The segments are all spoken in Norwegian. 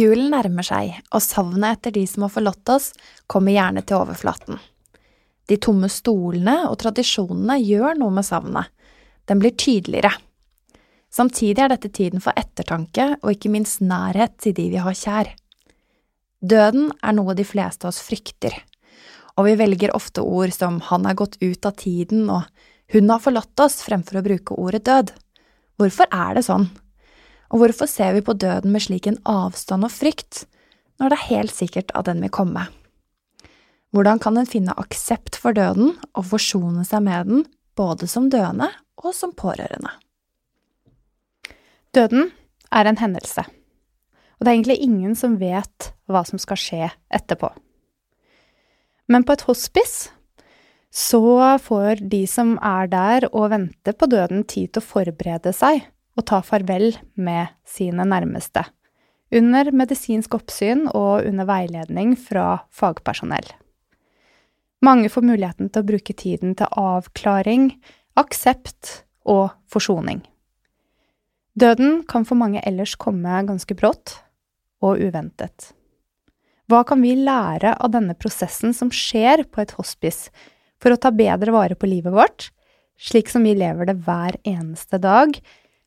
Julen nærmer seg, og savnet etter de som har forlatt oss, kommer gjerne til overflaten. De tomme stolene og tradisjonene gjør noe med savnet. Den blir tydeligere. Samtidig er dette tiden for ettertanke og ikke minst nærhet til de vi har kjær. Døden er noe de fleste av oss frykter, og vi velger ofte ord som han er gått ut av tiden og hun har forlatt oss fremfor å bruke ordet død. Hvorfor er det sånn? Og hvorfor ser vi på døden med slik en avstand og frykt, når det er helt sikkert at den vil komme? Hvordan kan en finne aksept for døden og forsone seg med den, både som døende og som pårørende? Døden er en hendelse, og det er egentlig ingen som vet hva som skal skje etterpå. Men på et hospice så får de som er der og venter på døden, tid til å forberede seg og ta farvel med sine nærmeste, under medisinsk oppsyn og under veiledning fra fagpersonell. Mange får muligheten til å bruke tiden til avklaring, aksept og forsoning. Døden kan for mange ellers komme ganske brått og uventet. Hva kan vi lære av denne prosessen som skjer på et hospice, for å ta bedre vare på livet vårt, slik som vi lever det hver eneste dag,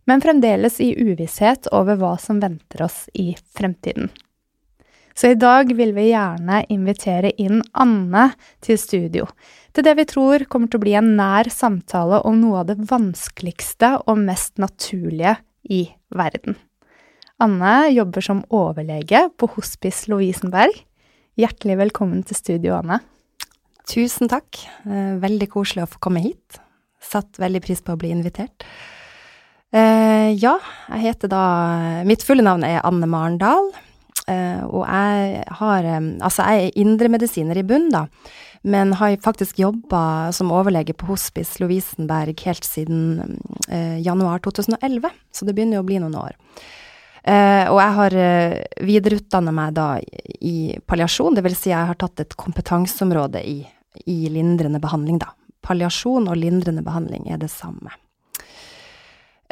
men fremdeles i uvisshet over hva som venter oss i fremtiden. Så i dag vil vi gjerne invitere inn Anne til studio, til det vi tror kommer til å bli en nær samtale om noe av det vanskeligste og mest naturlige i verden. Anne jobber som overlege på Hospice Lovisenberg. Hjertelig velkommen til studio, Anne. Tusen takk. Eh, veldig koselig å få komme hit. Satt veldig pris på å bli invitert. Uh, ja, jeg heter da Mitt fulle navn er Anne Marendal. Eh, og jeg har eh, Altså, jeg er indremedisiner i bunn, da, men har faktisk jobba som overlege på Hospice Lovisenberg helt siden eh, januar 2011, så det begynner jo å bli noen år. Eh, og jeg har eh, videreutdanna meg da i palliasjon, dvs. Si jeg har tatt et kompetanseområde i, i lindrende behandling, da. Palliasjon og lindrende behandling er det samme.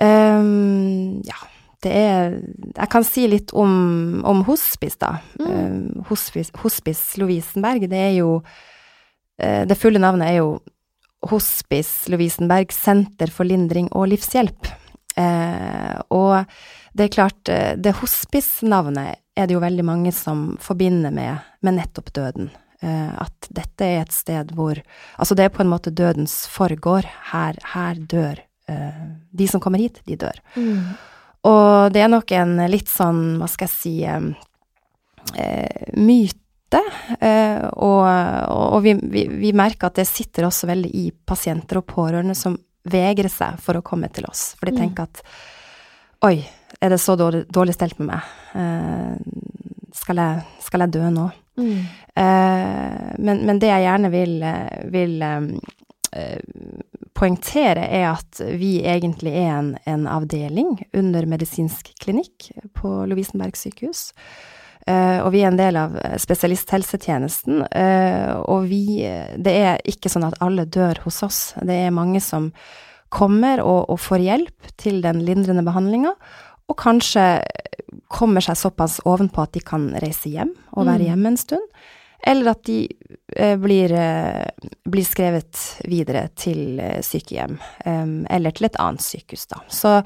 Um, ja, det er Jeg kan si litt om, om hospice, da. Mm. Um, hospice, hospice Lovisenberg, det er jo uh, Det fulle navnet er jo Hospice Lovisenberg senter for lindring og livshjelp. Uh, og det er klart, uh, det hospice-navnet er det jo veldig mange som forbinder med, med nettopp døden. at dette er et sted hvor Altså, det er på en måte dødens forgård. Her, her dør De som kommer hit, de dør. Mm. Og det er nok en litt sånn, hva skal jeg si, eh, myte. Eh, og, og vi, vi, vi, merker at det sitter også veldig i pasienter og pårørende som vegrer seg for å komme til oss. For de mm. tenker at oi, er det så dårlig, dårlig stelt med meg? Eh, skal, jeg, skal, jeg, dø nå? Mm. Eh, men, men, det jeg gjerne vil, vil eh, poengtere, er at vi egentlig er en, en avdeling under medisinsk klinikk på Lovisenberg sykehus. Uh, og vi er en del av spesialisthelsetjenesten. Uh, og vi Det er ikke sånn at alle dør hos oss. Det er mange som kommer og, og får hjelp til den lindrende behandlinga, og kanskje kommer seg såpass ovenpå at de kan reise hjem og være mm. hjemme en stund. Eller at de blir, eh, blir, skrevet videre til eh, sykehjem, eller til et annet sykehus, da. Så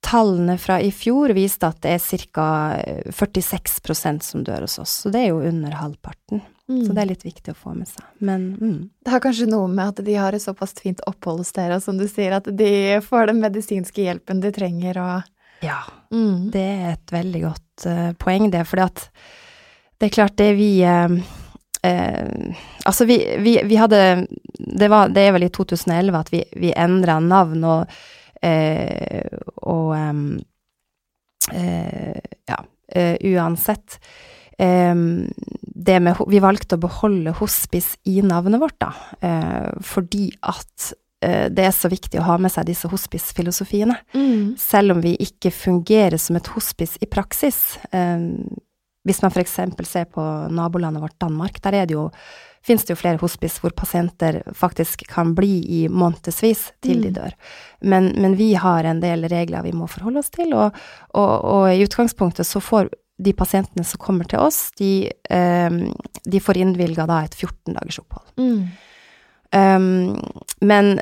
tallene fra i fjor viste at det er ca. 46% som dør hos oss, så det er jo under halvparten. Mm. Så det er litt viktig å få med seg. Men mm. Det har kanskje noe med at de har et såpass fint opphold hos dere, som du sier, at de får den medisinske hjelpen de trenger, og Ja, mm. det er et veldig godt uh, poeng, det. At det er klart, det vi eh, eh, Altså, vi, vi, vi, hadde det, var, det er vel i 2011 at vi, vi endra navn og, eh, og eh, Ja, eh, uansett. det med Vi valgte å beholde hospice i navnet vårt, da, eh, fordi at det er så viktig å ha med seg disse hospice-filosofiene. Mm. Selv om vi ikke fungerer som et hospice i praksis. Hvis man f.eks. ser på nabolandet vårt Danmark, der er det jo finnes det jo flere hospice hvor pasienter faktisk kan bli i månedsvis til de mm. dør. Men, men, vi har en del regler vi må forholde oss til, og, og, og i utgangspunktet så får de pasientene som kommer til oss, de, um, de får innvilga da et 14 dagers opphold. Mm. Um, men,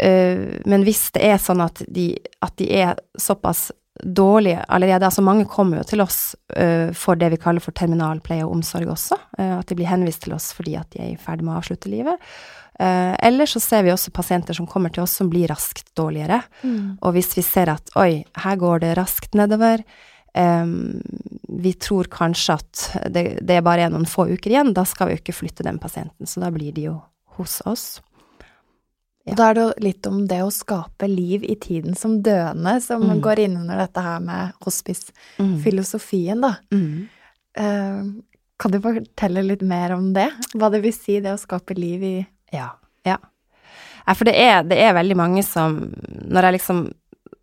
uh, men, hvis det er sånn at de, at de er såpass dårlig allerede. Altså mange kommer jo til oss uh, for det vi kaller for terminalpleie og omsorg også. Uh, at de blir henvist til oss fordi at de er i ferd med å avslutte livet. Uh, eller så ser vi også pasienter som kommer til oss som blir raskt dårligere. Mm. Og hvis vi ser at oi, her går det raskt nedover, um, vi tror kanskje at det, det er bare noen få uker igjen, da skal vi jo ikke flytte den pasienten. Så da blir de jo hos oss. Og da er det jo litt om det å skape liv i tiden som døende, som mm. går inn under dette her med hospice-filosofien, da. Mm. Uh, kan du fortelle litt mer om det? Hva det vil si, det å skape liv i Ja. ja. ja for det er, det er, veldig mange som Når jeg liksom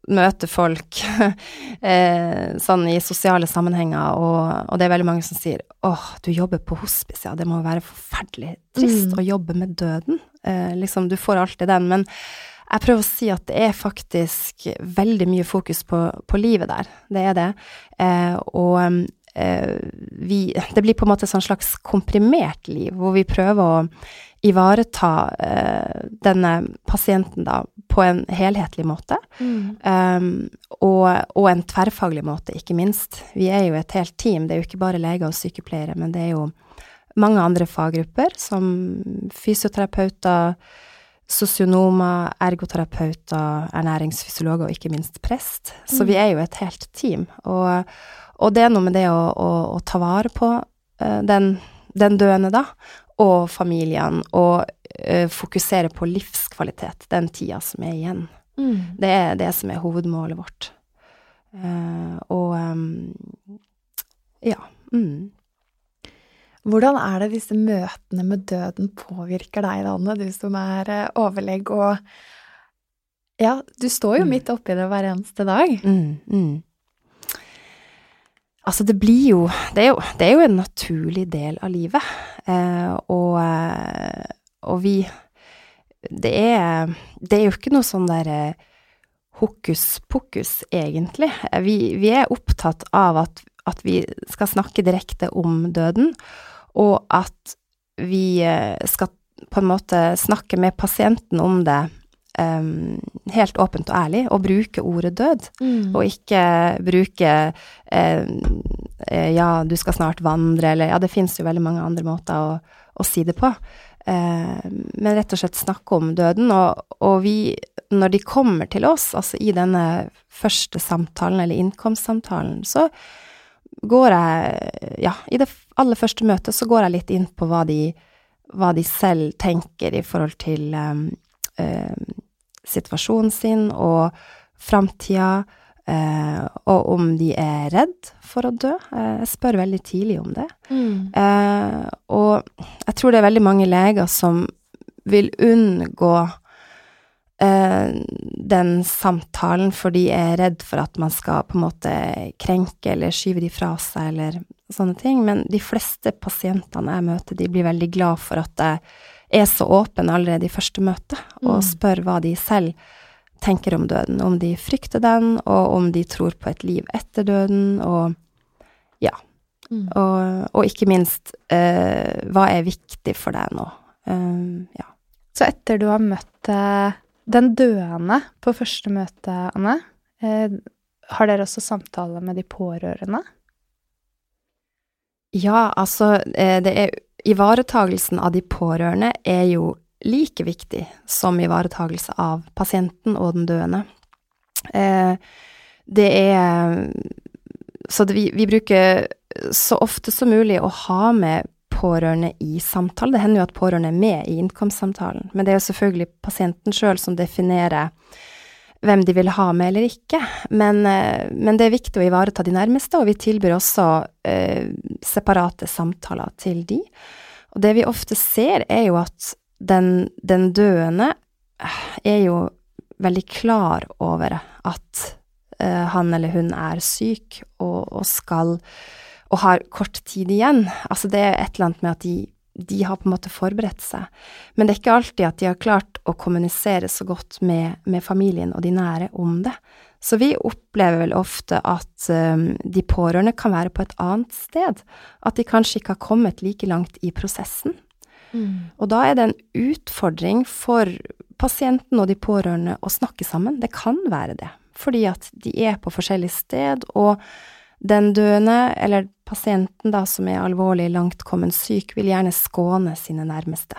møter folk eh, sånn i sosiale sammenhenger, og, og, det er veldig mange som sier åh, du jobber på hospice, ja, det må være forferdelig trist mm. å jobbe med døden. Eh, liksom, du får alltid den. Men jeg prøver å si at det er faktisk veldig mye fokus på, på livet der. Det er det. Eh, og eh, vi Det blir på en måte et sånn slags komprimert liv, hvor vi prøver å ivareta eh, denne pasienten da på en helhetlig måte, mm. um, og, og, en tverrfaglig måte, ikke minst. Vi er jo et helt team, det er jo ikke bare leger og sykepleiere, men det er jo mange andre faggrupper, som fysioterapeuter, sosionomer, ergoterapeuter, ernæringsfysiologer og ikke minst prest. Så mm. vi er jo et helt team. Og, og det er noe med det å, å, å ta vare på uh, den, den, døende, da, og familien, og uh, fokusere på livskvalitet den tida som er igjen. Mm. Det er det som er hovedmålet vårt. Uh, og um, Ja. Mm. Hvordan er det disse møtene med døden påvirker deg, Danne, du som er eh, overlegg og Ja, du står jo Mm. midt oppi det hver eneste dag. Mm, mm. Altså, det blir jo det, er jo det er jo en naturlig del av livet. Eh, og, eh, og vi det er, det er jo ikke noe sånn der eh, hokus pokus, egentlig. Vi, vi er opptatt av at, at vi skal snakke direkte om døden, og at vi eh, skal på en måte snakke med pasienten om det um, helt åpent og ærlig, og bruke ordet død. Mm. Og ikke bruke eh, ja, du skal snart vandre, eller ja, det finnes jo veldig mange andre måter å, å si det på. Eh, men rett og slett snakke om døden. Og, og vi, når de kommer til oss, altså i denne første samtalen, eller innkomstsamtalen, så går jeg, ja, i det aller første møtet så går jeg litt inn på hva de, hva de selv tenker i forhold til um, um, situasjonen sin og framtida, uh, og om de er redd for å dø. Uh, jeg spør veldig tidlig om det. Mm. Uh, og jeg tror det er veldig mange leger som vil unngå den samtalen, for de er redd for at man skal på en måte krenke eller skyve de fra seg eller sånne ting. Men de fleste pasientene jeg møter, de blir veldig glad for at jeg er så åpen allerede i første møte, og Mm. spør hva de selv tenker om døden. Om de frykter den, og om de tror på et liv etter døden, og Mm. og, og ikke minst, eh, hva er viktig for deg nå? Um, ja. Så etter du har møtt eh, den døende på første møte, Anne, eh, har dere også samtale med de pårørende? ja, altså, eh, det er Ivaretagelsen av de pårørende er jo like viktig som ivaretagelse av pasienten og den døende. Eh, det er Så det, vi, vi bruker så ofte som mulig å ha med pårørende i samtale. Det hender jo at pårørende er med i innkomstsamtalen, men det er jo selvfølgelig pasienten sjøl som definerer hvem de vil ha med eller ikke. Men, eh, men det er viktig å ivareta de nærmeste, og vi tilbyr også eh, separate samtaler til de. Og det vi ofte ser, er jo at den, den døende er jo veldig klar over at eh, han eller hun er syk og, og skal og har kort tid igjen. Altså det er et eller annet med at de, de har på en måte forberedt seg. Men det er ikke alltid at de har klart å kommunisere så godt med, med familien og de nære om det. Så vi opplever vel ofte at um, de pårørende kan være på et annet sted. At de kanskje ikke har kommet like langt i prosessen. Mm. Og da er det en utfordring for pasienten og de pårørende å snakke sammen. Det kan være det, fordi at de er på forskjellig sted, og den døende, eller pasienten da som er alvorlig langtkommen syk, vil gjerne skåne sine nærmeste.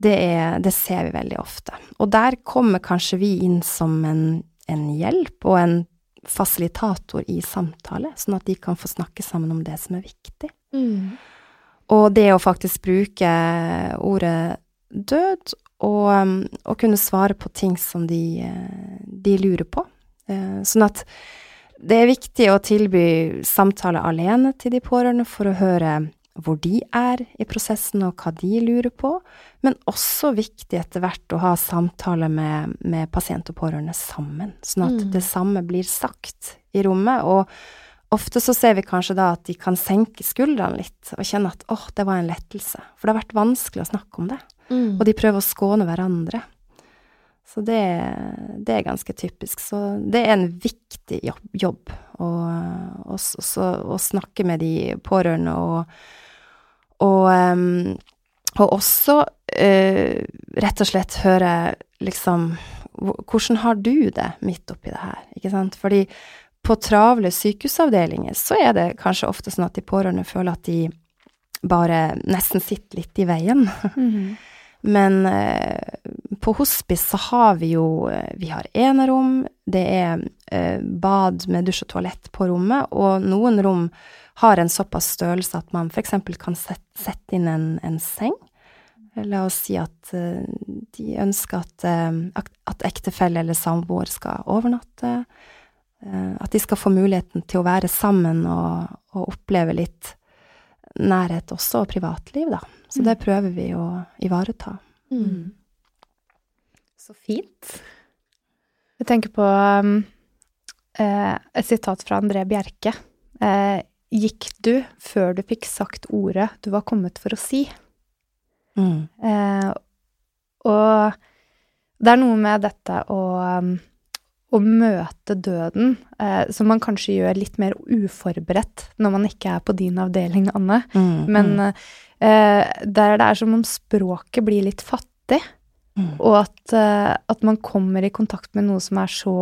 Det, er, det ser vi veldig ofte. Og der kommer kanskje vi inn som en, en hjelp og en fasilitator i samtale, sånn at de kan få snakke sammen om det som er viktig. Mm. Og det å faktisk bruke ordet død, og, og kunne svare på ting som de, de lurer på. Eh, Sånn at det er viktig å tilby samtale alene til de pårørende for å høre hvor de er i prosessen og hva de lurer på, men også viktig etter hvert å ha samtale med, med pasient og pårørende sammen, sånn at Mm. det samme blir sagt i rommet. Og ofte så ser vi kanskje da at de kan senke skuldrene litt og kjenne at åh, det var en lettelse, for det har vært vanskelig å snakke om det. Mm. Og de prøver å skåne hverandre. Så det, det er ganske typisk. Så det er en viktig jobb, jobb å, å, så- å snakke med de pårørende og, og, og også uh, rett og slett høre liksom Hvordan har du det midt oppi det her, ikke sant? Fordi på travle sykehusavdelinger så er det kanskje ofte sånn at de pårørende føler at de bare nesten sitter litt i veien. Men eh, på hospice så har vi jo eh, Vi har enerom, det er eh, bad med dusj og toalett på rommet, og noen rom har en såpass størrelse at man f.eks. kan sette, sette inn en, en seng. La oss si at de ønsker at, at ektefelle eller samboer skal overnatte. At de skal få muligheten til å være sammen og, og oppleve litt nærhet også, og privatliv, da. Så det prøver vi å ivareta. Mm. Så fint. Jeg tenker på um, eh, et sitat fra André Bjerke. Eh, gikk du før du fikk sagt ordet du var kommet for å si? Mm. Eh, og det er noe med dette å, um, å møte døden, eh, som man kanskje gjør litt mer uforberedt når man ikke er på din avdeling, Anne. Mm. Men eh, der det er som om språket blir litt fattig. Mm. Og at, eh, at man kommer i kontakt med noe som er så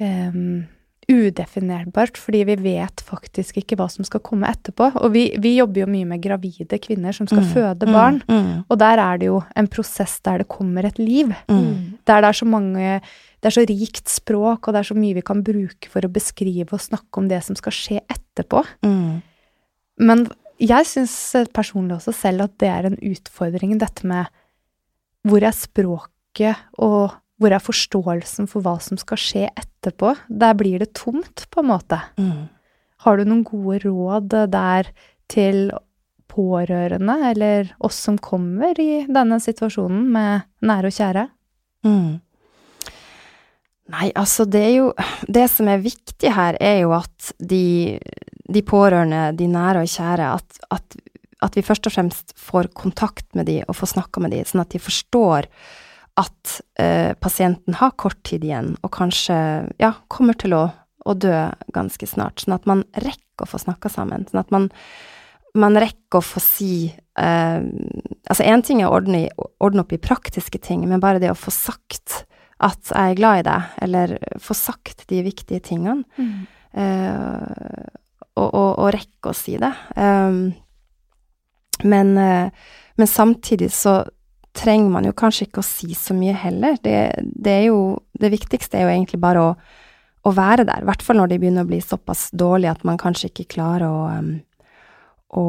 um, udefinerbart, fordi vi vet faktisk ikke hva som skal komme etterpå. Og vi, vi jobber jo mye med gravide kvinner som skal Mm, føde mm, barn. Mm. Og der er det jo en prosess der det kommer et liv. Mm. Der det er så mange Det er så rikt språk, og det er så mye vi kan bruke for å beskrive og snakke om det som skal skje etterpå. Mm. Men jeg syns personlig også selv at det er en utfordring, dette med hvor er språket, og hvor er forståelsen for hva som skal skje etterpå? Der blir det tomt, på en måte. Mm. Har du noen gode råd der til pårørende, eller oss som kommer i denne situasjonen med nære og kjære? Mm. Nei, altså det er jo Det som er viktig her, er jo at de, de pårørende, de nære og kjære, at, at, at vi først og fremst får kontakt med de og får snakka med de, sånn at de forstår at eh, pasienten har kort tid igjen, og kanskje ja, kommer til å, å dø ganske snart. Sånn at man rekker å få snakka sammen. Sånn at man, man rekker å få si eh, Altså, én ting er å ordne, ordne opp i praktiske ting, men bare det å få sagt at jeg er glad i deg, eller få sagt de viktige tingene, eh, og, å, å rekke å si det. Um, men, uh, men samtidig så trenger man jo kanskje ikke å si så mye heller. Det, det jo Det viktigste er jo egentlig bare å, å være der, i hvert fall når de begynner å bli såpass dårlige at man kanskje ikke klarer å, um, å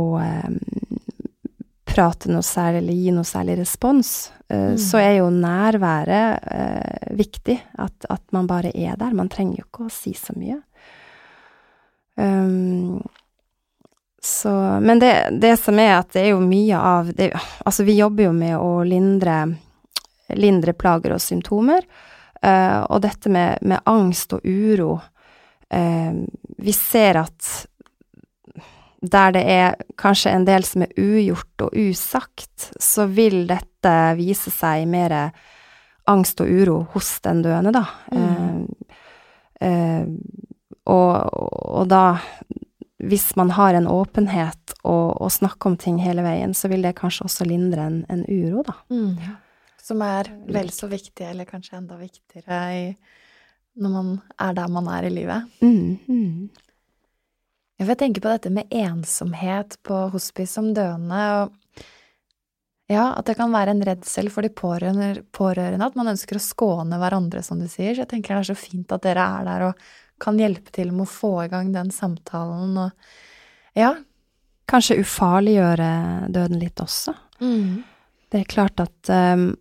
prate noe særlig eller gi noe særlig respons. Uh, Mm. Så er jo nærværet uh, viktig, at, at man bare er der. Man trenger jo ikke å si så mye. Um, så, men det, det som er at det er jo mye av det, Altså, vi jobber jo med å lindre, lindre plager og symptomer. eh, og dette med, med angst og uro eh, Vi ser at der det er kanskje en del som er ugjort og usagt, så vil dette vise seg mer angst og uro hos den døende, da. Eh, eh, og, og da hvis man har en åpenhet og, og snakker om ting hele veien, så vil det kanskje også lindre en, en uro, da. Mm. Som er vel så viktig, eller kanskje enda viktigere, i, når man er der man er i livet. Mm, mm. Jeg tenker tenke på dette med ensomhet på hospice som døende, og ja, at det kan være en redsel for de pårørende, pårørende, at man ønsker å skåne hverandre, som du sier. Så jeg tenker det er så fint at dere er der og kan hjelpe til med å få i gang den samtalen og Ja. Kanskje ufarliggjøre døden litt også. Det er klart at um,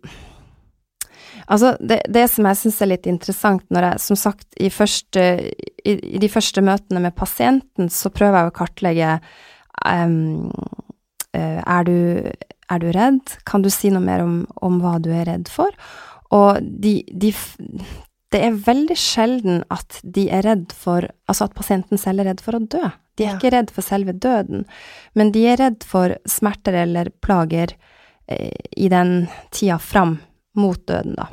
Altså, det, det som jeg syns er litt interessant når jeg, som sagt, i, første, i, i de første møtene med pasienten, så prøver jeg å kartlegge um, er, du, er du redd? Kan du si noe mer om, om hva du er redd for? Og de, de Det er veldig sjelden at de er redd for Altså at pasienten selv er redd for å dø. De er Ja. ikke redd for selve døden, men de er redd for smerter eller plager eh, i den tida fram mot døden, da.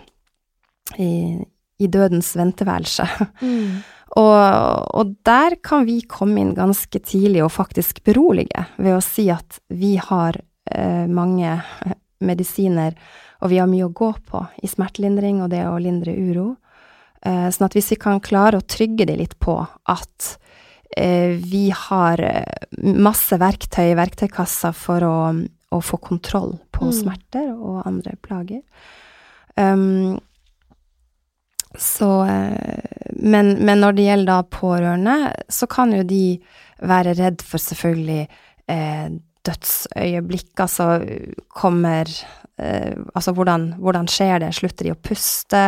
I, i dødens venteværelse. Og, og der kan vi komme inn ganske tidlig og faktisk berolige ved å si at vi har eh, mange medisiner, og vi har mye å gå på i smertelindring og det å lindre uro. Eh, sånn at hvis vi kan klare å trygge de litt på at eh, vi har eh, masse verktøy i verktøykassa for å, å få kontroll på Mm. smerter og andre plager. Um, så men, men når det gjelder da pårørende, så kan jo de være redd for selvfølgelig eh, dødsøyeblikk, altså kommer eh, Altså hvordan, hvordan skjer det, slutter de å puste,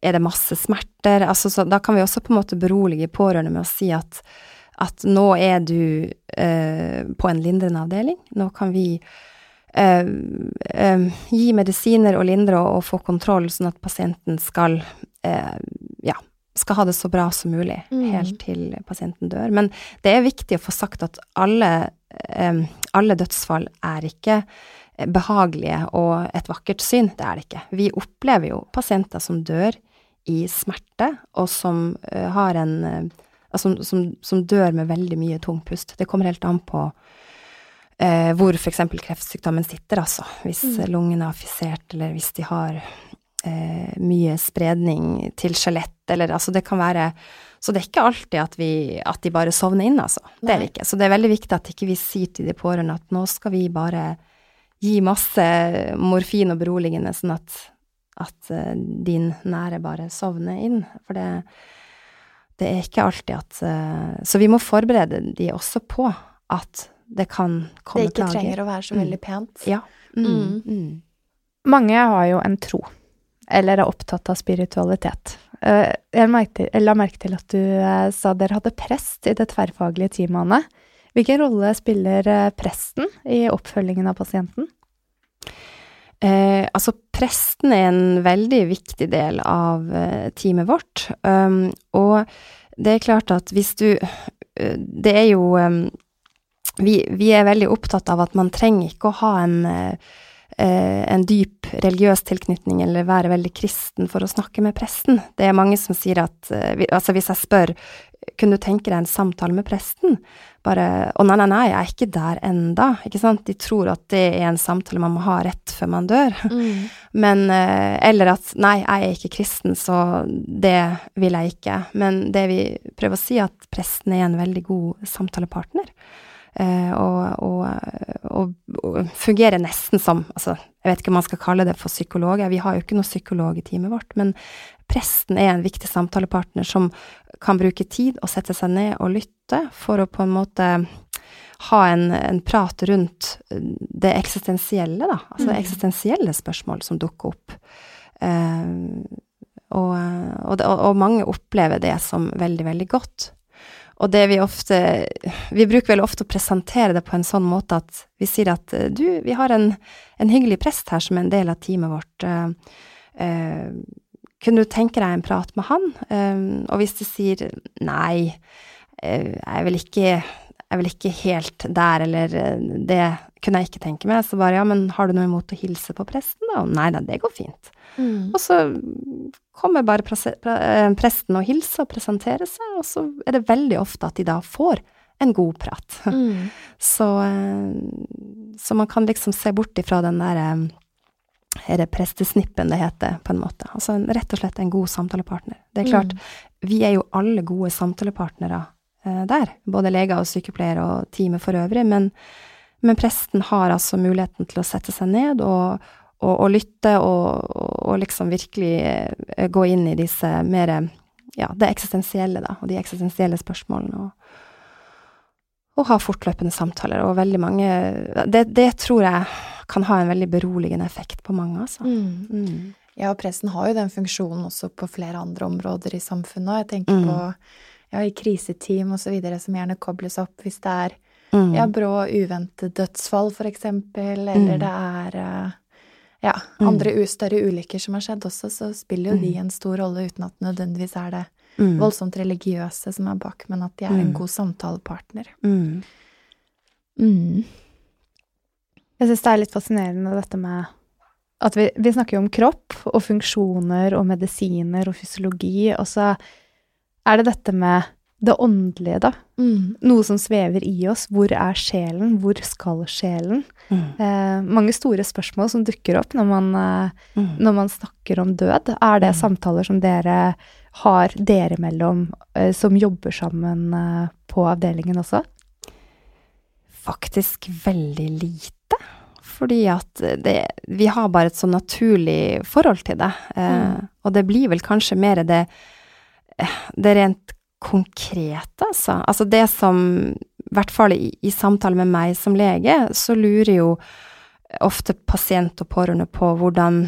er det masse smerter? Altså, så da kan vi også på en måte berolige pårørende med å si at, at nå er du eh, på en lindrende avdeling. Nå kan vi eh, eh, gi medisiner og lindre og, og, få kontroll, sånn at pasienten skal eh, ja, skal ha det så bra som mulig mm. helt til pasienten dør. Men det er viktig å få sagt at alle, eh, alle dødsfall er ikke behagelige og et vakkert syn. Det er det ikke. Vi opplever jo pasienter som dør i smerte, og som uh, har en uh, som, som, som, dør med veldig mye tung pust. Det kommer helt an på uh, hvor f.eks. kreftsykdommen sitter, altså. Hvis mm. lungene er affisert, eller hvis de har mye spredning til skjelett, eller altså det kan være Så det er ikke alltid at, vi, at de bare sovner inn, altså. Det er det ikke. Så det er veldig viktig at ikke vi sier til de pårørende at nå skal vi bare gi masse morfin og beroligende, sånn at, at uh, din nære bare sovner inn. For det, det er ikke alltid at uh, Så vi må forberede de også på at det kan komme plager. Det ikke trenger å være så veldig mm. pent. Ja. Mm. Mm. mm. Mange har jo en tro, eller er opptatt av spiritualitet. Uh, jeg la merke til at du sa dere hadde prest i det tverrfaglige teamet, Anne. Hvilken rolle spiller eh, presten i oppfølgingen av pasienten? Eh, altså, presten er en veldig viktig del av eh, teamet vårt. Um, og det er klart at hvis du uh, Det er jo um, vi, vi, er veldig opptatt av at man trenger ikke å ha en uh, en dyp religiøs tilknytning eller være veldig kristen for å snakke med presten. Det er mange som sier at Altså, hvis jeg spør kunne du tenke deg en samtale med presten? Bare Å, nei, nei, nei, jeg er ikke der enda. Ikke sant? De tror at det er en samtale man må ha rett før man dør. Mm. Men eh, Eller at nei, jeg er ikke kristen, så det vil jeg ikke. Men det vi prøver å si, er at presten er en veldig god samtalepartner. Uh, og, og, og, og, fungerer nesten som altså, Jeg vet ikke om man skal kalle det for psykologer, vi har jo ikke noe psykolog i teamet vårt, men presten er en viktig samtalepartner som kan bruke tid og sette seg ned og lytte for å på en måte ha en, en prat rundt det eksistensielle, da. Altså mm. eksistensielle spørsmål som dukker opp. Uh, og, og, og, mange opplever det som veldig, veldig godt. Og det vi ofte Vi bruker vel ofte å presentere det på en sånn måte at vi sier at du, vi har en, en hyggelig prest her som er en del av teamet vårt. Uh, uh, kunne du tenke deg en prat med han? Uh, og hvis de sier nei, eh, jeg er vel ikke, jeg vil ikke helt der, eller eh, det kunne jeg ikke tenke meg, så bare ja, men har du noe imot å hilse på presten, da? Nei da, det går fint. Mm. Og så kommer bare eh, presten og hilser og presenterer seg, og så er det veldig ofte at de da får en god prat. Mm. så, så man kan liksom se bort ifra den derre er det prestesnippen det heter, på en måte. Altså rett og slett en god samtalepartner. Det er klart, mm. vi er jo alle gode samtalepartnere eh, der, både leger og sykepleiere og teamet for øvrig, men, men, presten har altså muligheten til å sette seg ned og, og, og lytte og, og, liksom virkelig eh, gå inn i disse mer ja, det eksistensielle, da, og de eksistensielle spørsmålene. og og ha fortløpende samtaler, og veldig mange det, det tror jeg kan ha en veldig beroligende effekt på mange, altså. Mm. Mm. Ja, og pressen har jo den funksjonen også på flere andre områder i samfunnet. Og jeg tenker mm. på ja, i kriseteam videre som gjerne kobles opp hvis det er mm. ja, brå uventet dødsfall, eksempel, eller mm. det er ja, mm. andre større ulykker som har skjedd også, så spiller jo de en stor rolle uten at nødvendigvis er det voldsomt religiøse som er bak, men at de er en god samtalepartner. Mm. Jeg syns det er litt fascinerende dette med at vi, vi, snakker jo om kropp og funksjoner og medisiner og fysiologi, og så er det dette med det åndelige, da. Mm. Noe som svever i oss. Hvor er sjelen? Hvor skal sjelen? Mm. Eh, mange store spørsmål som dukker opp når man, eh, mm. når man snakker om død. Er det mm. samtaler som dere har dere mellom, eh, som jobber sammen eh, på avdelingen også? Faktisk veldig lite fordi at det, vi har bare et så naturlig forhold til det. Eh, mm. Og det blir vel kanskje mer det, det rent konkrete, altså. Altså det som I hvert fall i, i samtale med meg som lege, så lurer jo ofte pasient og pårørende på hvordan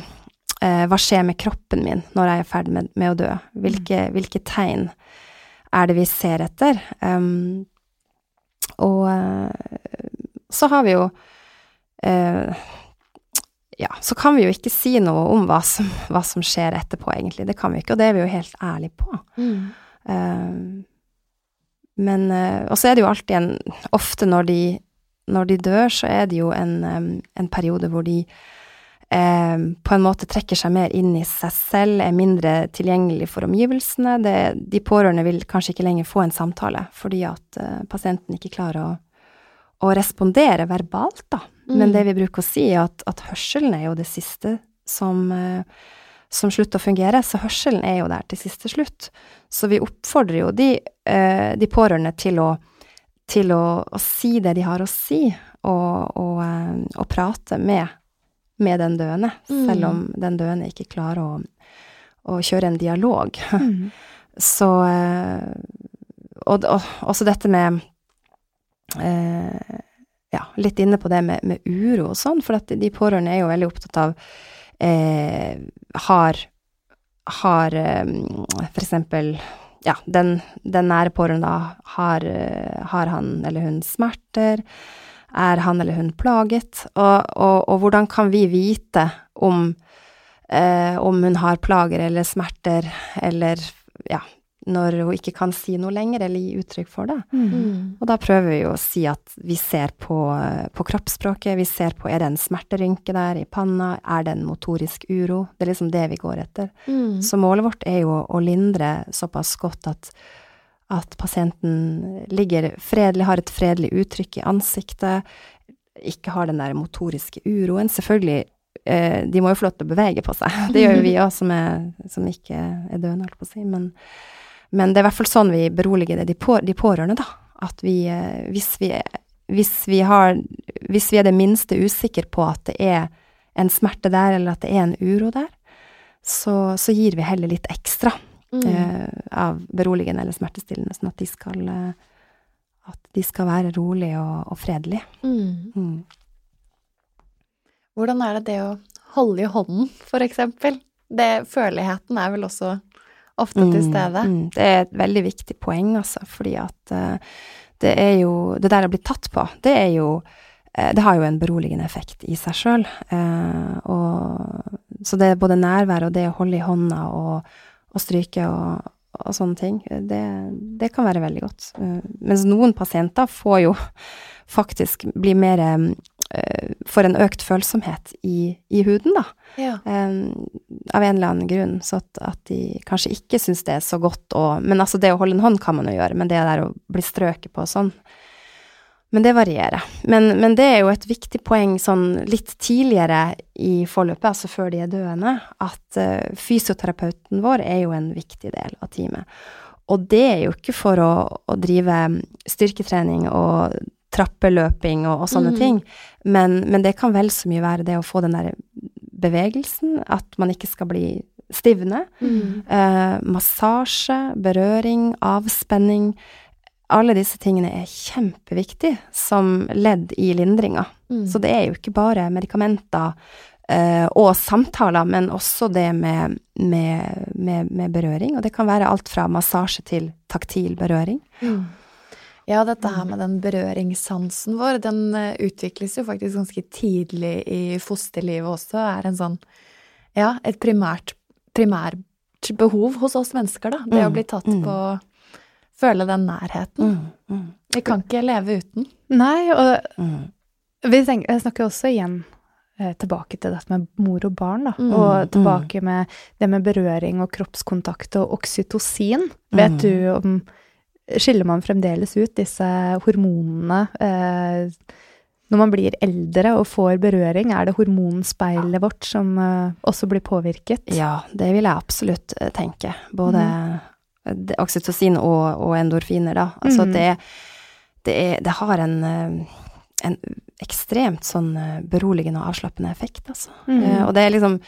eh, hva skjer med kroppen min når jeg er i ferd med, med å dø? Hvilke, hvilke tegn er det vi ser etter? Um, og eh, så har vi jo eh, Ja, så kan vi jo ikke si noe om hva som, hva som, skjer etterpå, egentlig. Det kan vi ikke, og det er vi jo helt ærlige på. Mm. Uh, men uh, Og så er det jo alltid en Ofte når de, når de dør, så er det jo en, en periode hvor de Eh, på en måte trekker seg mer inn i seg selv, er mindre tilgjengelig for omgivelsene. Det, de pårørende vil kanskje ikke lenger få en samtale fordi at pasienten ikke klarer å å respondere verbalt, da. Mm. Men det vi bruker å si, er at, at hørselen er jo det siste som, eh, som slutter å fungere. Så hørselen er jo der til siste slutt. Så vi oppfordrer jo de, eh, de pårørende til, å, til å, å, si det de har å si, og, og, eh, og prate med, med, den døende, mm. selv om den døende ikke klarer å, å kjøre en dialog. Mm. Så Og også dette med eh, ja, litt inne på det med, med uro og sånn, for at de pårørende er jo veldig opptatt av eh, Har, har eh, for eksempel ja, den, den nære pårørende har, eh, har han eller hun smerter? Er han eller hun plaget? Og, og, og hvordan kan vi vite om, eh, om hun har plager eller smerter, eller ja, når hun ikke kan si noe lenger eller gi uttrykk for det. Mm. Og da prøver vi å si at vi ser på, på, kroppsspråket, vi ser på er det en smerterynke der i panna, er det en motorisk uro? Det er liksom det vi går etter. Mm. Så målet vårt er jo å lindre såpass godt at, at pasienten ligger fredelig, har et fredelig uttrykk i ansiktet, ikke har den der motoriske uroen. Selvfølgelig eh, de må jo få lov til å bevege på seg. Det gjør jo vi òg, som, som, ikke er døende, holdt på å si. Men, men det er i hvert fall sånn vi beroliger de, på, de pårørende, da. At vi, eh, hvis vi, hvis vi har Hvis vi er det minste usikre på at det er en smerte der, eller at det er en uro der, så, så gir vi heller litt ekstra mm. uh, av beroligende eller smertestillende, sånn at de skal eh, at de skal være rolige og, og fredelige. Mm. Mm. Hvordan er det det å holde i hånden, for eksempel? Det, føleligheten er vel også ofte til mm, stede. Mm, det er et veldig viktig poeng, altså, fordi at uh, det er jo Det der å bli tatt på, det er jo uh, Det har jo en beroligende effekt i seg sjøl. Uh, eh, så det er både nærvær og det å holde i hånda og, og stryke og, og sånne ting, det, det, kan være veldig godt. mens noen pasienter får jo faktisk bli mer får en økt følsomhet i, i huden, da. Ja. Um, av en eller annen grunn. Så at, at de kanskje ikke syns det er så godt å Men altså, det å holde en hånd kan man jo gjøre, men det der å bli strøket på og sånn Men det varierer. Men, men det er jo et viktig poeng sånn litt tidligere i forløpet, altså før de er døende, at uh, fysioterapeuten vår er jo en viktig del av teamet. Og det er jo ikke for å, å drive styrketrening og trappeløping og, og sånne mm. ting. Men, men, det kan vel så mye være det å få den der bevegelsen, at man ikke skal bli stivne. Mm. Eh, massasje, berøring, avspenning. Alle disse tingene er kjempeviktige som ledd i lindringa. Mm. Så det er jo ikke bare medikamenter eh, og samtaler, men også det med, med, med, med, berøring. Og det kan være alt fra massasje til taktil berøring. Mm. Ja, dette her med den berøringssansen vår, den eh, utvikles jo faktisk ganske tidlig i fosterlivet også. Er en sånn Ja, et primært primært behov hos oss mennesker, da. Det mm, å bli tatt mm. på Føle den nærheten. Mm, mm. vi kan ikke leve uten. Nei, og mm. vi tenker, jeg snakker også igjen eh, tilbake til dette med mor og barn, da. Mm, og tilbake med det med berøring og kroppskontakt og oksytocin. Vet du om skiller man fremdeles ut disse hormonene eh, når man blir eldre og får berøring? Er det hormonspeilet ja. vårt som eh, også blir påvirket? Ja, det vil jeg absolutt eh, tenke. Både mm. oksytocin og, og, endorfiner, da. Altså mm. det, det, er, det, har en, en ekstremt sånn beroligende og avslappende effekt, altså. Mm. og det er liksom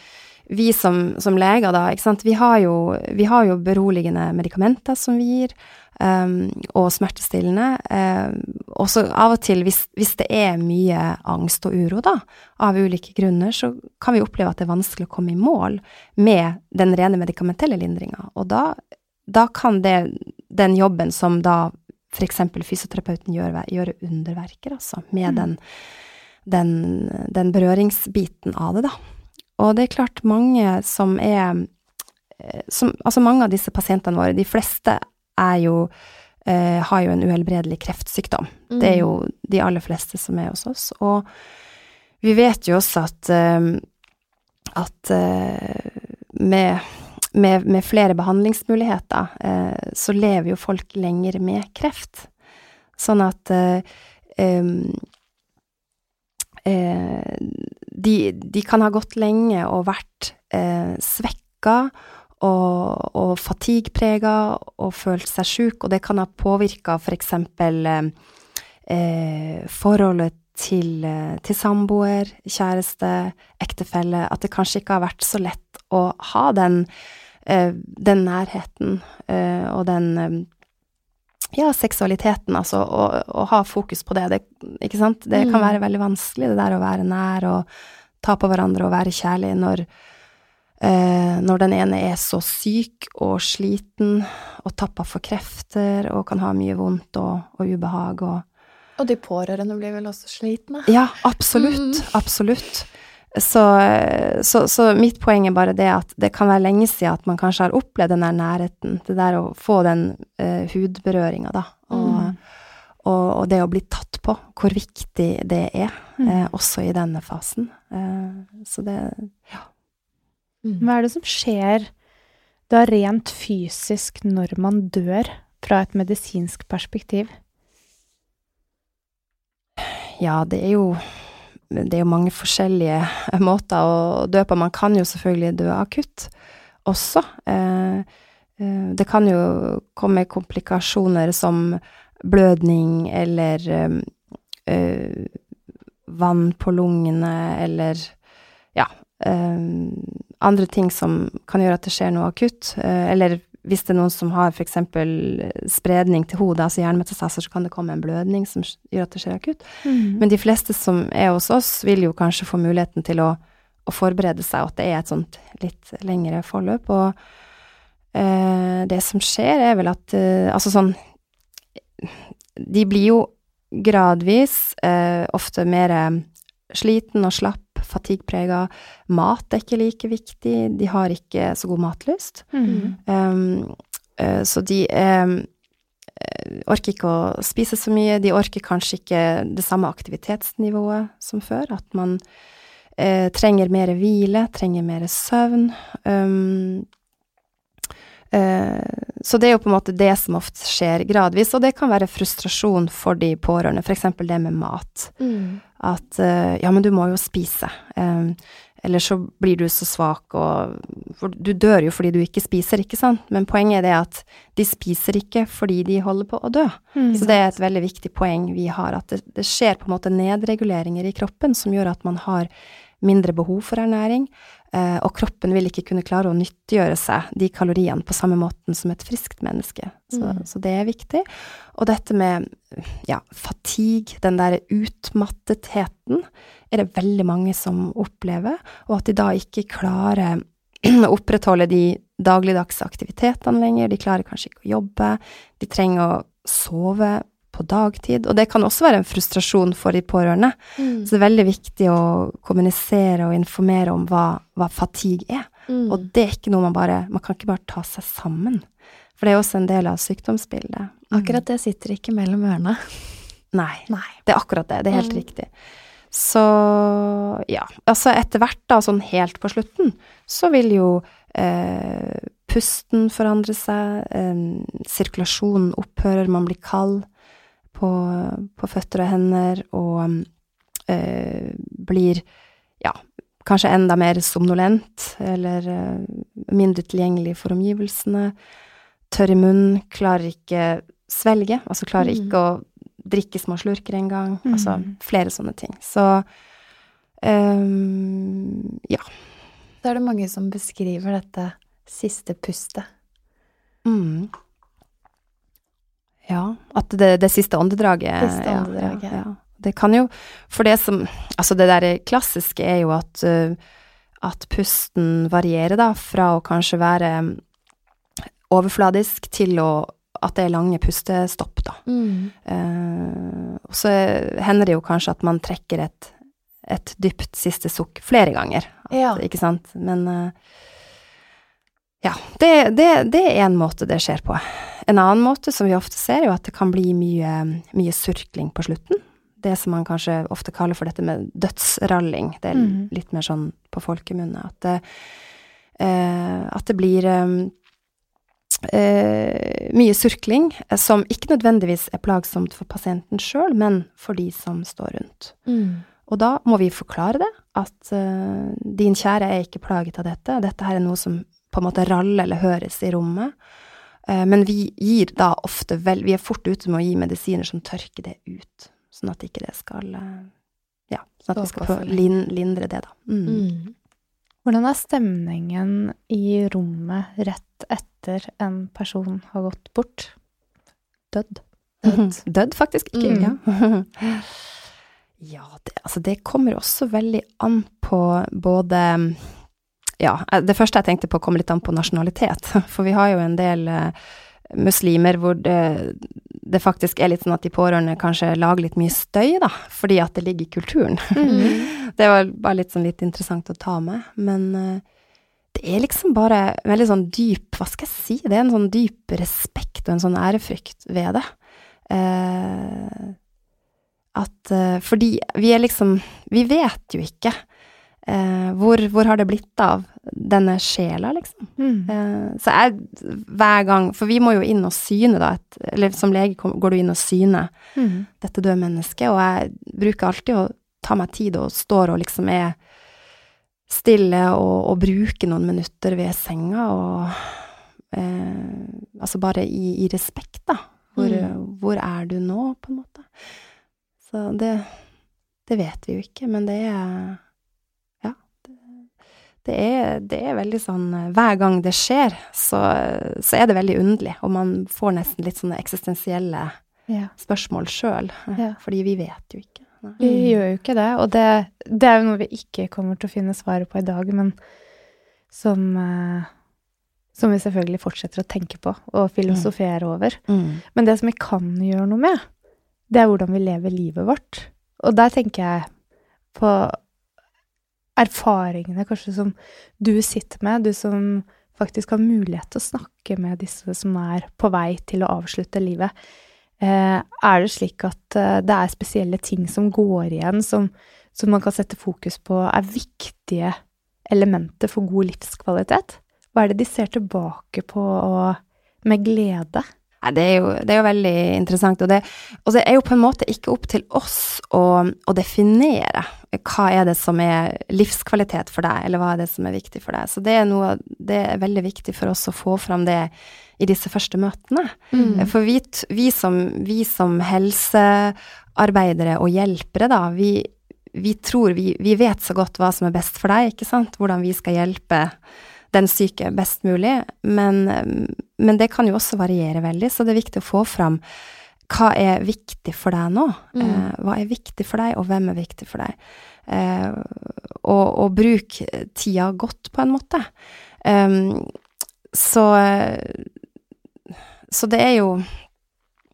vi som, som leger, da, ikke sant, vi har jo, vi har jo beroligende medikamenter som vi gir, um, og smertestillende. Um, og så av og til, hvis, hvis, det er mye angst og uro, da, av ulike grunner, så kan vi oppleve at det er vanskelig å komme i mål med den rene medikamentelle lindringa. Og da, da kan det, den jobben som da f.eks. fysioterapeuten gjør, gjøre underverker, altså, med mm. den, den, den berøringsbiten av det, da. Og det er klart mange som er eh, som, Altså mange av disse pasientene våre, de fleste er jo eh, har jo en uhelbredelig kreftsykdom. Mm. Det er jo de aller fleste som er hos oss. Og vi vet jo også at, eh, at eh, med, med, med, flere behandlingsmuligheter, eh, så lever jo folk lenger med kreft. Sånn at eh, de, de, kan ha gått lenge og vært eh, svekka og, og fatigue-prega og følt seg sjuk, og det kan ha påvirka f.eks. For eh, forholdet til, eh, til, samboer, kjæreste, ektefelle, at det kanskje ikke har vært så lett å ha den, eh, den nærheten eh, og den eh, ja, seksualiteten, altså, å, ha fokus på det, det ikke sant. Det kan mm. være veldig vanskelig, det der å være nær og ta på hverandre og være kjærlig når, eh, når den ene er så syk og sliten og tappa for krefter og kan ha mye vondt og, og ubehag og Og de pårørende blir vel også slitne? Ja, absolutt. Mm. Absolutt. Så, så, så, mitt poeng er bare det at det kan være lenge siden at man kanskje har opplevd den der nærheten, det der å få den uh, hudberøringa, da. Og, mm og, og, det å bli tatt på, hvor viktig det er, mm. Uh, også i denne fasen. Uh, så det ja. Mm. Hva er det som skjer da rent fysisk når man dør, fra et medisinsk perspektiv? Ja, det er jo det er jo mange forskjellige måter å dø på. Man kan jo selvfølgelig dø akutt også. Eh, eh det kan jo komme komplikasjoner som blødning eller øh, vann på lungene eller ja, andre ting som kan gjøre at det skjer noe akutt. Eller hvis det er noen som har f.eks. spredning til hodet, altså hjernemetastaser, så kan det komme en blødning som gjør at det skjer akutt. Mm. Men de fleste som er hos oss, vil jo kanskje få muligheten til å, å forberede seg, og at det er et sånt litt lengre forløp. Og eh, det som skjer, er vel at Altså sånn de blir jo gradvis eh, ofte mer eh, sliten og slapp, fatigue-prega. Mat er ikke like viktig, de har ikke så god matlyst. Mm. Um, så de um, orker ikke å spise så mye, de orker kanskje ikke det samme aktivitetsnivået som før, at man uh, trenger mer hvile, trenger mer søvn. Um, uh, så det er jo på en måte det som ofte skjer gradvis, og det kan være frustrasjon for de pårørende, f.eks. det med mat. Mm. At uh, ja, men du må jo spise. Um, eller så blir du så svak og For du dør jo fordi du ikke spiser, ikke sant? Men poenget er det at de spiser ikke fordi de holder på å dø. Mm, så det er et veldig viktig poeng vi har, at det, det skjer på en måte nedreguleringer i kroppen som gjør at man har mindre behov for ernæring, Eh, og kroppen vil ikke kunne klare å nyttiggjøre seg de kaloriene på samme måten som et friskt menneske. Så, mm. så det er viktig. Og dette med ja, fatigue, den der utmattetheten, er det veldig mange som opplever, og at de da ikke klarer å opprettholde de dagligdagse aktivitetene lenger, de klarer kanskje ikke å jobbe, de trenger å sove på dagtid. Og det kan også være en frustrasjon for de pårørende. Mm. Så det er veldig viktig å kommunisere og informere om hva, hva fatigue er. Mm. Og det er ikke noe man bare Man kan ikke bare ta seg sammen. For det er også en del av sykdomsbildet. Mm. Akkurat det sitter ikke mellom ørene. Nei, Nei. Det er akkurat det. Det er helt mm. riktig. Så ja. Altså etter hvert, da, sånn helt på slutten, så vil jo eh, pusten forandre seg, eh, sirkulasjonen opphører, man blir kald på, på føtter og hender og øh, blir ja, kanskje enda mer somnolent eller øh, mindre tilgjengelig for omgivelsene. Tørr i munnen, klarer ikke svelge, altså klarer mm. ikke å drikke små slurker engang. Mm. Altså flere sånne ting. Så um, ja. Så er det mange som beskriver dette siste pustet. Mm. Ja, at det, det siste åndedraget Siste åndedraget. Ja, ja. Det kan jo For det som Altså, det der klassiske er jo at uh, at pusten varierer, da, fra å kanskje være overfladisk til å at det er lange pustestopp, da. Mm. Uh, så hender det jo kanskje at man trekker et, et dypt siste sukk flere ganger, Ja. ikke sant? Men uh, ja, det, det, det er en måte det skjer på. En annen måte som vi ofte ser, er jo at det kan bli mye, mye surkling på slutten. Det som man kanskje ofte kaller for dette med dødsralling. Det er Mhm. litt mer sånn på folkemunne. At det, eh, at det blir eh, eh, mye surkling, eh, som ikke nødvendigvis er plagsomt for pasienten sjøl, men for de som står rundt. Mm. Og da må vi forklare det, at eh, din kjære er ikke plaget av dette, dette her er noe som på en måte raller eller høres i rommet. Eh, men vi gir da ofte vel, vi er fort ute med å gi medisiner som tørker det ut, sånn at ikke det skal eh, Ja, sånn at vi skal få lindre det, da. Mm. Mm. Hvordan er stemningen i rommet rett etter en person har gått bort? Dødd. Død. Død, faktisk. Ikke, Mm. ja. ja, det, altså det kommer også veldig an på både Ja, det første jeg tenkte på, kom litt an på nasjonalitet. For vi har jo en del eh, muslimer hvor det, det faktisk er litt sånn at de pårørende kanskje lager litt mye støy, da, fordi at det ligger i kulturen. Mm. Det var bare litt sånn litt interessant å ta med. Men eh, det er liksom bare veldig sånn dyp Hva skal jeg si? Det er en sånn dyp respekt og en sånn ærefrykt ved det. Eh, at eh, Fordi vi er liksom Vi vet jo ikke eh, hvor, hvor har det blitt av denne sjela, liksom. Mm. Eh, så jeg hver gang For vi må jo inn og syne, da. Et, eller som lege går du inn og syner Mm. dette døde mennesket, og jeg bruker alltid å ta meg tid og står og liksom er stille og, og bruker noen minutter ved senga og eh, Altså bare i, i respekt, da. Hvor, Mm. hvor er du nå, på en måte? Så det, det vet vi jo ikke, men det er det, er, det er veldig sånn Hver gang det skjer, så, så er det veldig underlig, og man får nesten litt sånne eksistensielle Ja. spørsmål sjøl, Ja. fordi vi vet jo ikke. Nei. Vi Mm. gjør jo ikke det, og det, det er jo noe vi ikke kommer til å finne svaret på i dag, men som, eh, som vi selvfølgelig fortsetter å tenke på og filosofere over. Mm. Men det som vi kan gjøre noe med, det er hvordan vi lever livet vårt. Og der tenker jeg på erfaringene kanskje som du sitter med, du som faktisk har mulighet til å snakke med disse som er på vei til å avslutte livet. Eh, er det slik at eh, det er spesielle ting som går igjen, som, som man kan sette fokus på, er viktige elementer for god livskvalitet? Hva er det de ser tilbake på med glede? Nei, det er, jo, det er jo veldig interessant, og det, og det er jo på en måte ikke opp til oss å, å definere hva er det som er livskvalitet for deg, eller hva er det som er viktig for deg. Så det er, noe, det er veldig viktig for oss å få fram det i disse første møtene. Mm. For vi, vi, som, vi som helsearbeidere og hjelpere, da, vi, vi tror vi, vi vet så godt hva som er best for deg, ikke sant? Hvordan vi skal hjelpe den syke best mulig. Men, men det kan jo også variere veldig, så det er viktig å få fram hva er viktig for deg nå? Mm. Eh, hva er viktig for deg, og hvem er viktig for deg? Eh, og, og bruk tida godt, på en måte. Um, så så det er jo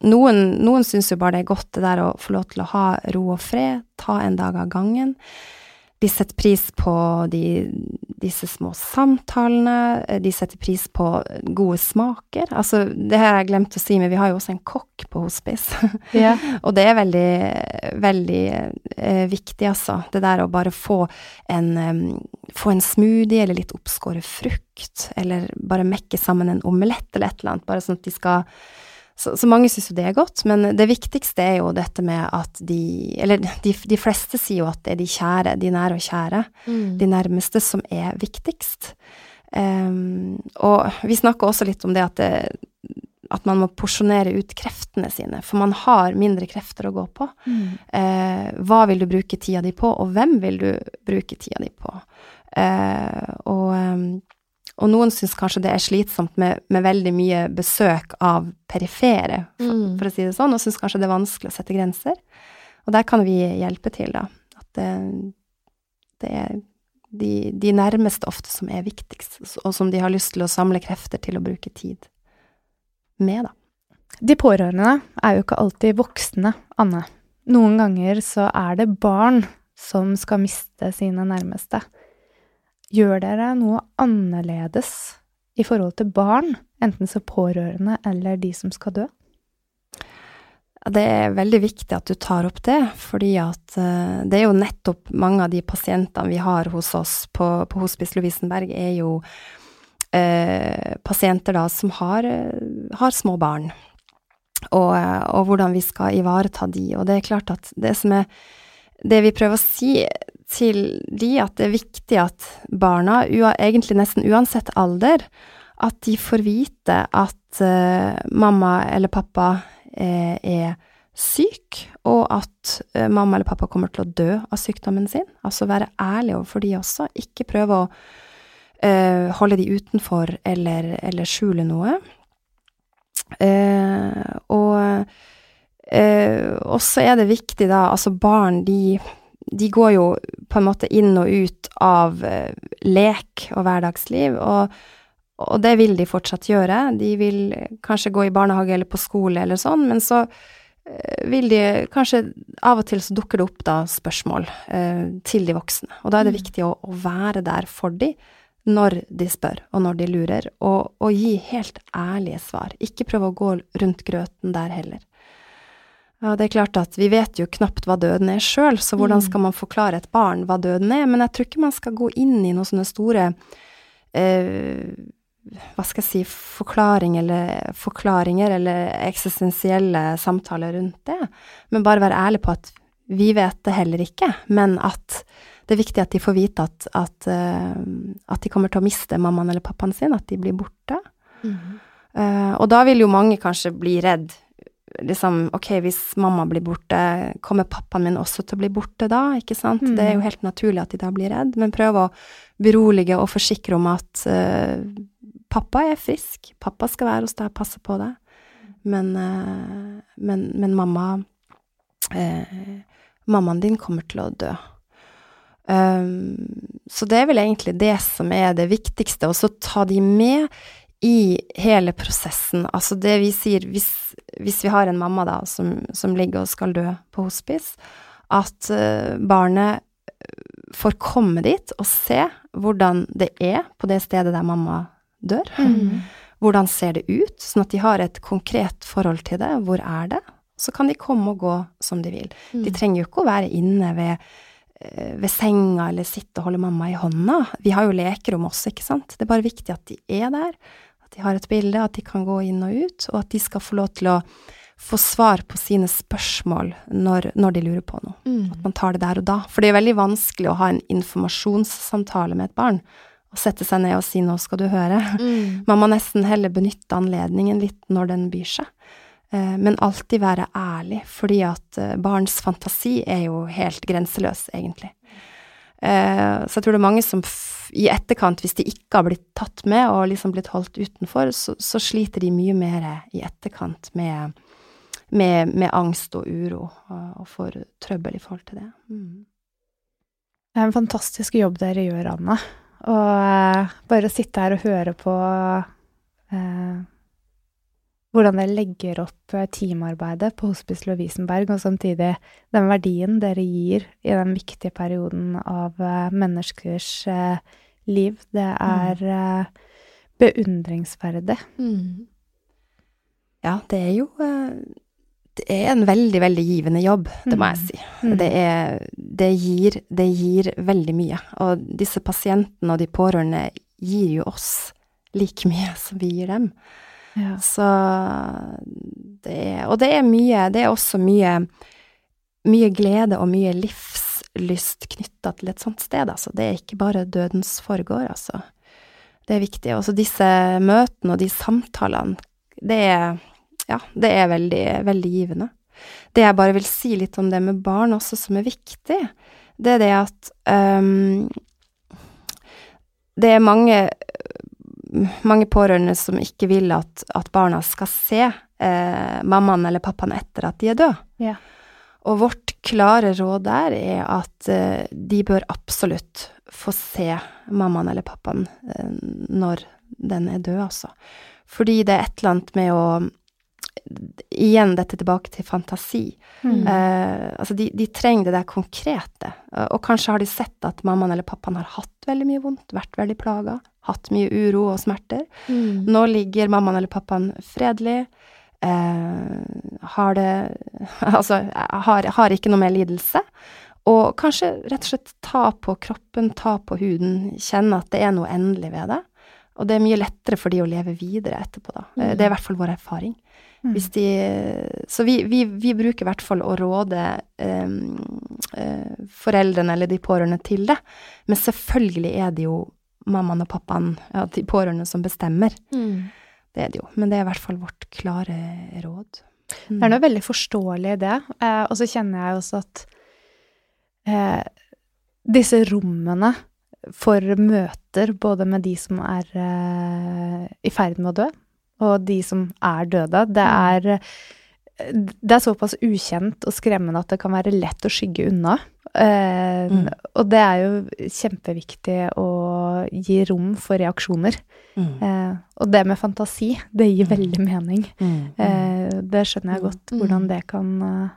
Noen, noen syns jo bare det er godt det der å få lov til å ha ro og fred, ta en dag av gangen. De setter pris på de, disse små samtalene, de setter pris på gode smaker. Altså, det har jeg glemt å si, men vi har jo også en kokk på hospice. Ja. Og det er veldig, veldig eh, viktig, altså. Det der å bare få en, um, få en smoothie eller litt oppskåret frukt, eller bare mekke sammen en omelett eller et eller annet, bare sånn at de skal så, så mange syns jo det er godt, men det viktigste er jo dette med at de Eller de, de fleste sier jo at det er de kjære, de nære og kjære, Mm. de nærmeste, som er viktigst. Um, og vi snakker også litt om det at, det at man må porsjonere ut kreftene sine, for man har mindre krefter å gå på. Mm. Uh, hva vil du bruke tida di på, og hvem vil du bruke tida di på? Uh, og, eh, og noen syns kanskje det er slitsomt med, med veldig mye besøk av perifere, for, Mm. for å si det sånn, og syns kanskje det er vanskelig å sette grenser. Og der kan vi hjelpe til, da. At det, det er de, de nærmeste ofte som er viktigst, og som de har lyst til å samle krefter til å bruke tid med, da. De pårørende er jo ikke alltid voksne, Anne. Noen ganger så er det barn som skal miste sine nærmeste. Gjør dere noe annerledes i forhold til barn, enten som pårørende eller de som skal dø? Det er veldig viktig at du tar opp det, fordi at eh, det er jo nettopp mange av de pasientene vi har hos oss på, på Hospice Lovisenberg, er jo eh, pasienter da som har, eh, har små barn, og, eh, og hvordan vi skal ivareta de. Og det er klart at det som er Det vi prøver å si til de, at det er viktig at barna, egentlig nesten uansett alder, at de får vite at uh, mamma eller pappa uh, er syk, og at uh, mamma eller pappa kommer til å dø av sykdommen sin. Altså være ærlig overfor de også, ikke prøve å holde de utenfor eller, eller skjule noe. Og så er det viktig da, altså barn de, de går jo på en måte inn og ut av eh, lek og hverdagsliv, og og det vil de fortsatt gjøre. De vil kanskje gå i barnehage eller på skole eller sånn, men så eh, vil de kanskje Av og til så dukker det opp da spørsmål eh, til de voksne, og da er det Mm. viktig å, å være der for de når de spør, og når de lurer, og, og gi helt ærlige svar. Ikke prøve å gå rundt grøten der heller. Ja, det er klart at vi vet jo knapt hva døden er sjøl, så hvordan Mm. skal man forklare et barn hva døden er? Men jeg tror ikke man skal gå inn i noen sånne store eh, hva skal jeg si, forklaring eller, forklaringer eller eksistensielle samtaler rundt det, men bare være ærlig på at vi vet det heller ikke, men at det er viktig at de får vite at, at, eh, at de kommer til å miste mammaen eller pappaen sin, at de blir borte. Mm. Uh, og da vil jo mange kanskje bli redd. Liksom, ok, hvis mamma blir borte, kommer pappaen min også til å bli borte da, ikke sant? Mm. Det er jo helt naturlig at de da blir redd, men prøv å berolige og forsikre om at uh, pappa er frisk, pappa skal være hos deg, og passe på deg, men, uh, men, men mamma uh, Mammaen din kommer til å dø. Um, så det er vel egentlig det som er det viktigste, og så ta de med i hele prosessen. Altså det vi sier, hvis, hvis vi har en mamma da som, som ligger og skal dø på hospice, at eh, barnet får komme dit og se hvordan det er på det stedet der mamma dør. Mm. Hvordan ser det ut, sånn at de har et konkret forhold til det. Hvor er det? Så kan de komme og gå som de vil. Mm. De trenger jo ikke å være inne ved, eh, ved senga eller sitte og holde mamma i hånda. Vi har jo lekerom også, ikke sant. Det er bare viktig at de er der, at de har et bilde, at de kan gå inn og ut, og at de skal få lov til å få svar på sine spørsmål når, når de lurer på noe. Mm. At man tar det der og da. For det er veldig vanskelig å ha en informasjonssamtale med et barn, og sette seg ned og si 'nå skal du høre'. Mm. Man må nesten heller benytte anledningen litt når den byr seg. Eh, Men alltid være ærlig, fordi at eh, barns fantasi er jo helt grenseløs, egentlig. Eh, Så jeg tror det er mange som i etterkant, hvis de ikke har blitt tatt med og liksom blitt holdt utenfor, så, så sliter de mye mer i etterkant med, med, med angst og uro, og, og får trøbbel i forhold til det. Mm. Det er en fantastisk jobb dere gjør, Anne. Og eh, bare sitte her og høre på eh, hvordan dere legger opp eh, teamarbeidet på Hospice Lovisenberg, og samtidig den verdien dere gir i den viktige perioden av eh, menneskers eh, liv. Det er eh, beundringsverdig. Mm. Ja, det er jo Det er en veldig, veldig givende jobb, det må jeg Mm. si. Mm. Det, er, det, gir, det gir veldig mye. Og disse pasientene og de pårørende gir jo oss like mye som vi gir dem. Så det er Og det er mye Det er også mye mye glede og mye livslyst knytta til et sånt sted, altså. Det er ikke bare dødens foregår, altså. Det er viktig. Også disse møtene og de samtalene, det er Ja, det er veldig, veldig givende. Det jeg bare vil si litt om det med barn også, som er viktig, det er det at um, det er mange, mange pårørende som ikke vil at, at barna skal se eh, mammaen eller pappaen etter at de er døde. Ja. Og vårt klare råd der er at eh, de bør absolutt få se mammaen eller pappaen eh, når den er død, altså. Fordi det er et eller annet med å Igjen dette tilbake til fantasi. Mm. Eh, altså, de, de trenger det der konkrete. Og kanskje har de sett at mammaen eller pappaen har hatt veldig mye vondt, vært veldig plaga, hatt mye uro og smerter. Mm. Nå ligger mammaen eller pappaen fredelig. Eh, har det Altså, har, har ikke noe mer lidelse. Og kanskje rett og slett ta på kroppen, ta på huden, kjenne at det er noe endelig ved det. Og det er mye lettere for de å leve videre etterpå, da. Mm. Det er i hvert fall vår erfaring. Mm. De, så vi, vi, vi bruker i hvert fall å råde eh, eh, foreldrene eller de pårørende til det. Men selvfølgelig er det jo mammaen og pappaen, ja, de pårørende, som bestemmer. Mm. Det er det jo. Men det er i hvert fall vårt klare råd. Mm. Det er noe veldig forståelig i det. Eh, og så kjenner jeg også at eh, disse rommene for møter både med de som er eh, i ferd med å dø, og de som er døde, det er det er såpass ukjent og skremmende at det kan være lett å skygge unna. Eh, Mm. Og det er jo kjempeviktig å gi rom for reaksjoner. Mm. Eh, og det med fantasi, det gir Mm. veldig mening. Mm. Eh, det skjønner jeg godt, Mm. hvordan det kan eh,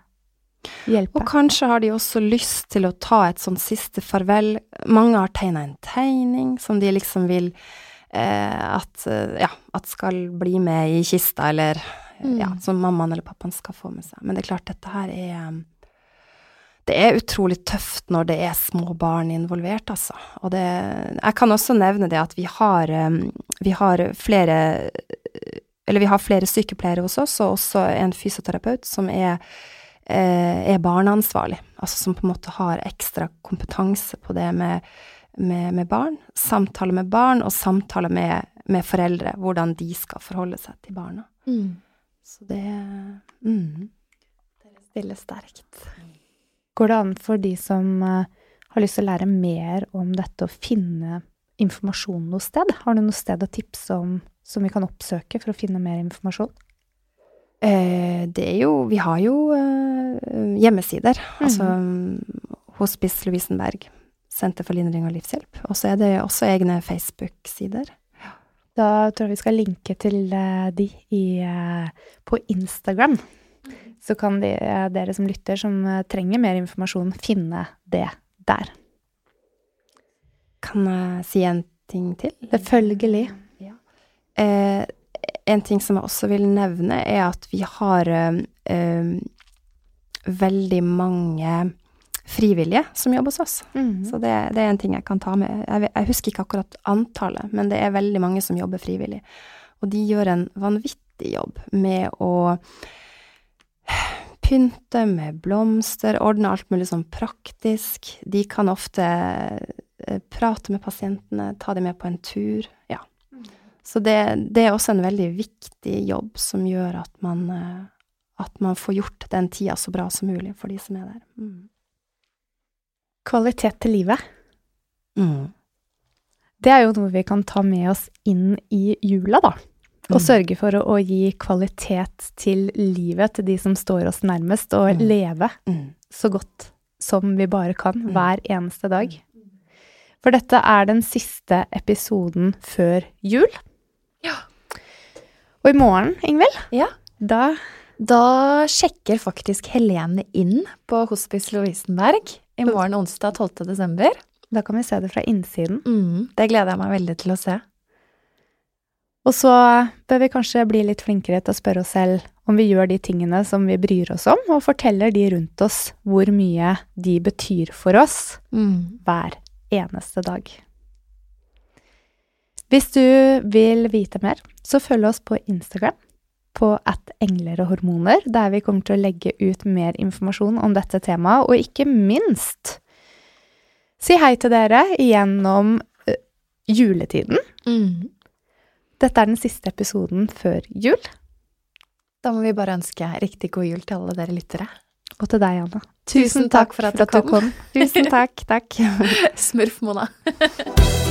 hjelpe. Og kanskje har de også lyst til å ta et sånn siste farvel. Mange har tegna en tegning som de liksom vil eh, at, eh, ja, at skal bli med i kista, eller Mm. ja, som mammaen eller pappaen skal få med seg. Men det er klart, dette her er Det er utrolig tøft når det er små barn involvert, altså. Og det Jeg kan også nevne det at vi har, um, vi har flere Eller vi har flere sykepleiere hos oss, og også en fysioterapeut som er eh, er barneansvarlig, altså som på en måte har ekstra kompetanse på det med, med, med barn. Samtale med barn, og samtale med, med foreldre, hvordan de skal forholde seg til barna. Mm. Så det mm. veldig sterkt. Går det an for de som eh, har lyst til å lære mer om dette, å finne informasjon noe sted? Har du noe sted å tipse om som vi kan oppsøke for å finne mer informasjon? eh, Det er jo Vi har jo eh, hjemmesider. Altså Hospice Lovisenberg, Senter for lindring og livshjelp. Og så er det også egne Facebook-sider. Da tror jeg vi skal linke til de i, på Instagram. Så kan de, eh, dere som lytter, som eh, trenger mer informasjon, finne det der. Kan jeg si en ting til? Selvfølgelig. Eh, en ting som jeg også vil nevne, er at vi har eh, eh, veldig mange frivillige som jobber hos oss. Mhm. Så det, det er en ting jeg kan ta med. Jeg, jeg husker ikke akkurat antallet, men det er veldig mange som jobber frivillig. Og de gjør en vanvittig jobb med å pynte med blomster, ordne alt mulig sånn praktisk. De kan ofte eh, prate med pasientene, ta dem med på en tur. Ja. Så det, det er også en veldig viktig jobb som gjør at man, eh, at man får gjort den tida så bra som mulig for de som er der. Mm. Kvalitet til livet. Mm. Det er jo noe vi kan ta med oss inn i jula, da. Og Mm. sørge for å, å gi kvalitet til livet til de som står oss nærmest, og Mm. leve Mm. så godt som vi bare kan Mm. hver eneste dag. For dette er den siste episoden før jul. Ja. Og i morgen, Ingvild, Ja. da Da sjekker faktisk Helene inn på Hospice Lovisenberg i morgen onsdag 12. desember. Da kan vi se det fra innsiden. Mm, det gleder jeg meg veldig til å se. Og så bør vi kanskje bli litt flinkere til å spørre oss selv om vi gjør de tingene som vi bryr oss om, og forteller de rundt oss hvor mye de betyr for oss Mm. hver eneste dag. Hvis du vil vite mer, så følg oss på Instagram på at engler og hormoner, der vi kommer til å legge ut mer informasjon om dette temaet, og ikke minst si hei til dere gjennom eh, juletiden. Mm. Dette er den siste episoden før jul. Da må vi bare ønske riktig god jul til alle dere lyttere. Og til deg, Anna. Tusen takk for at du kom. Tusen takk. Takk. Smurf, Mona.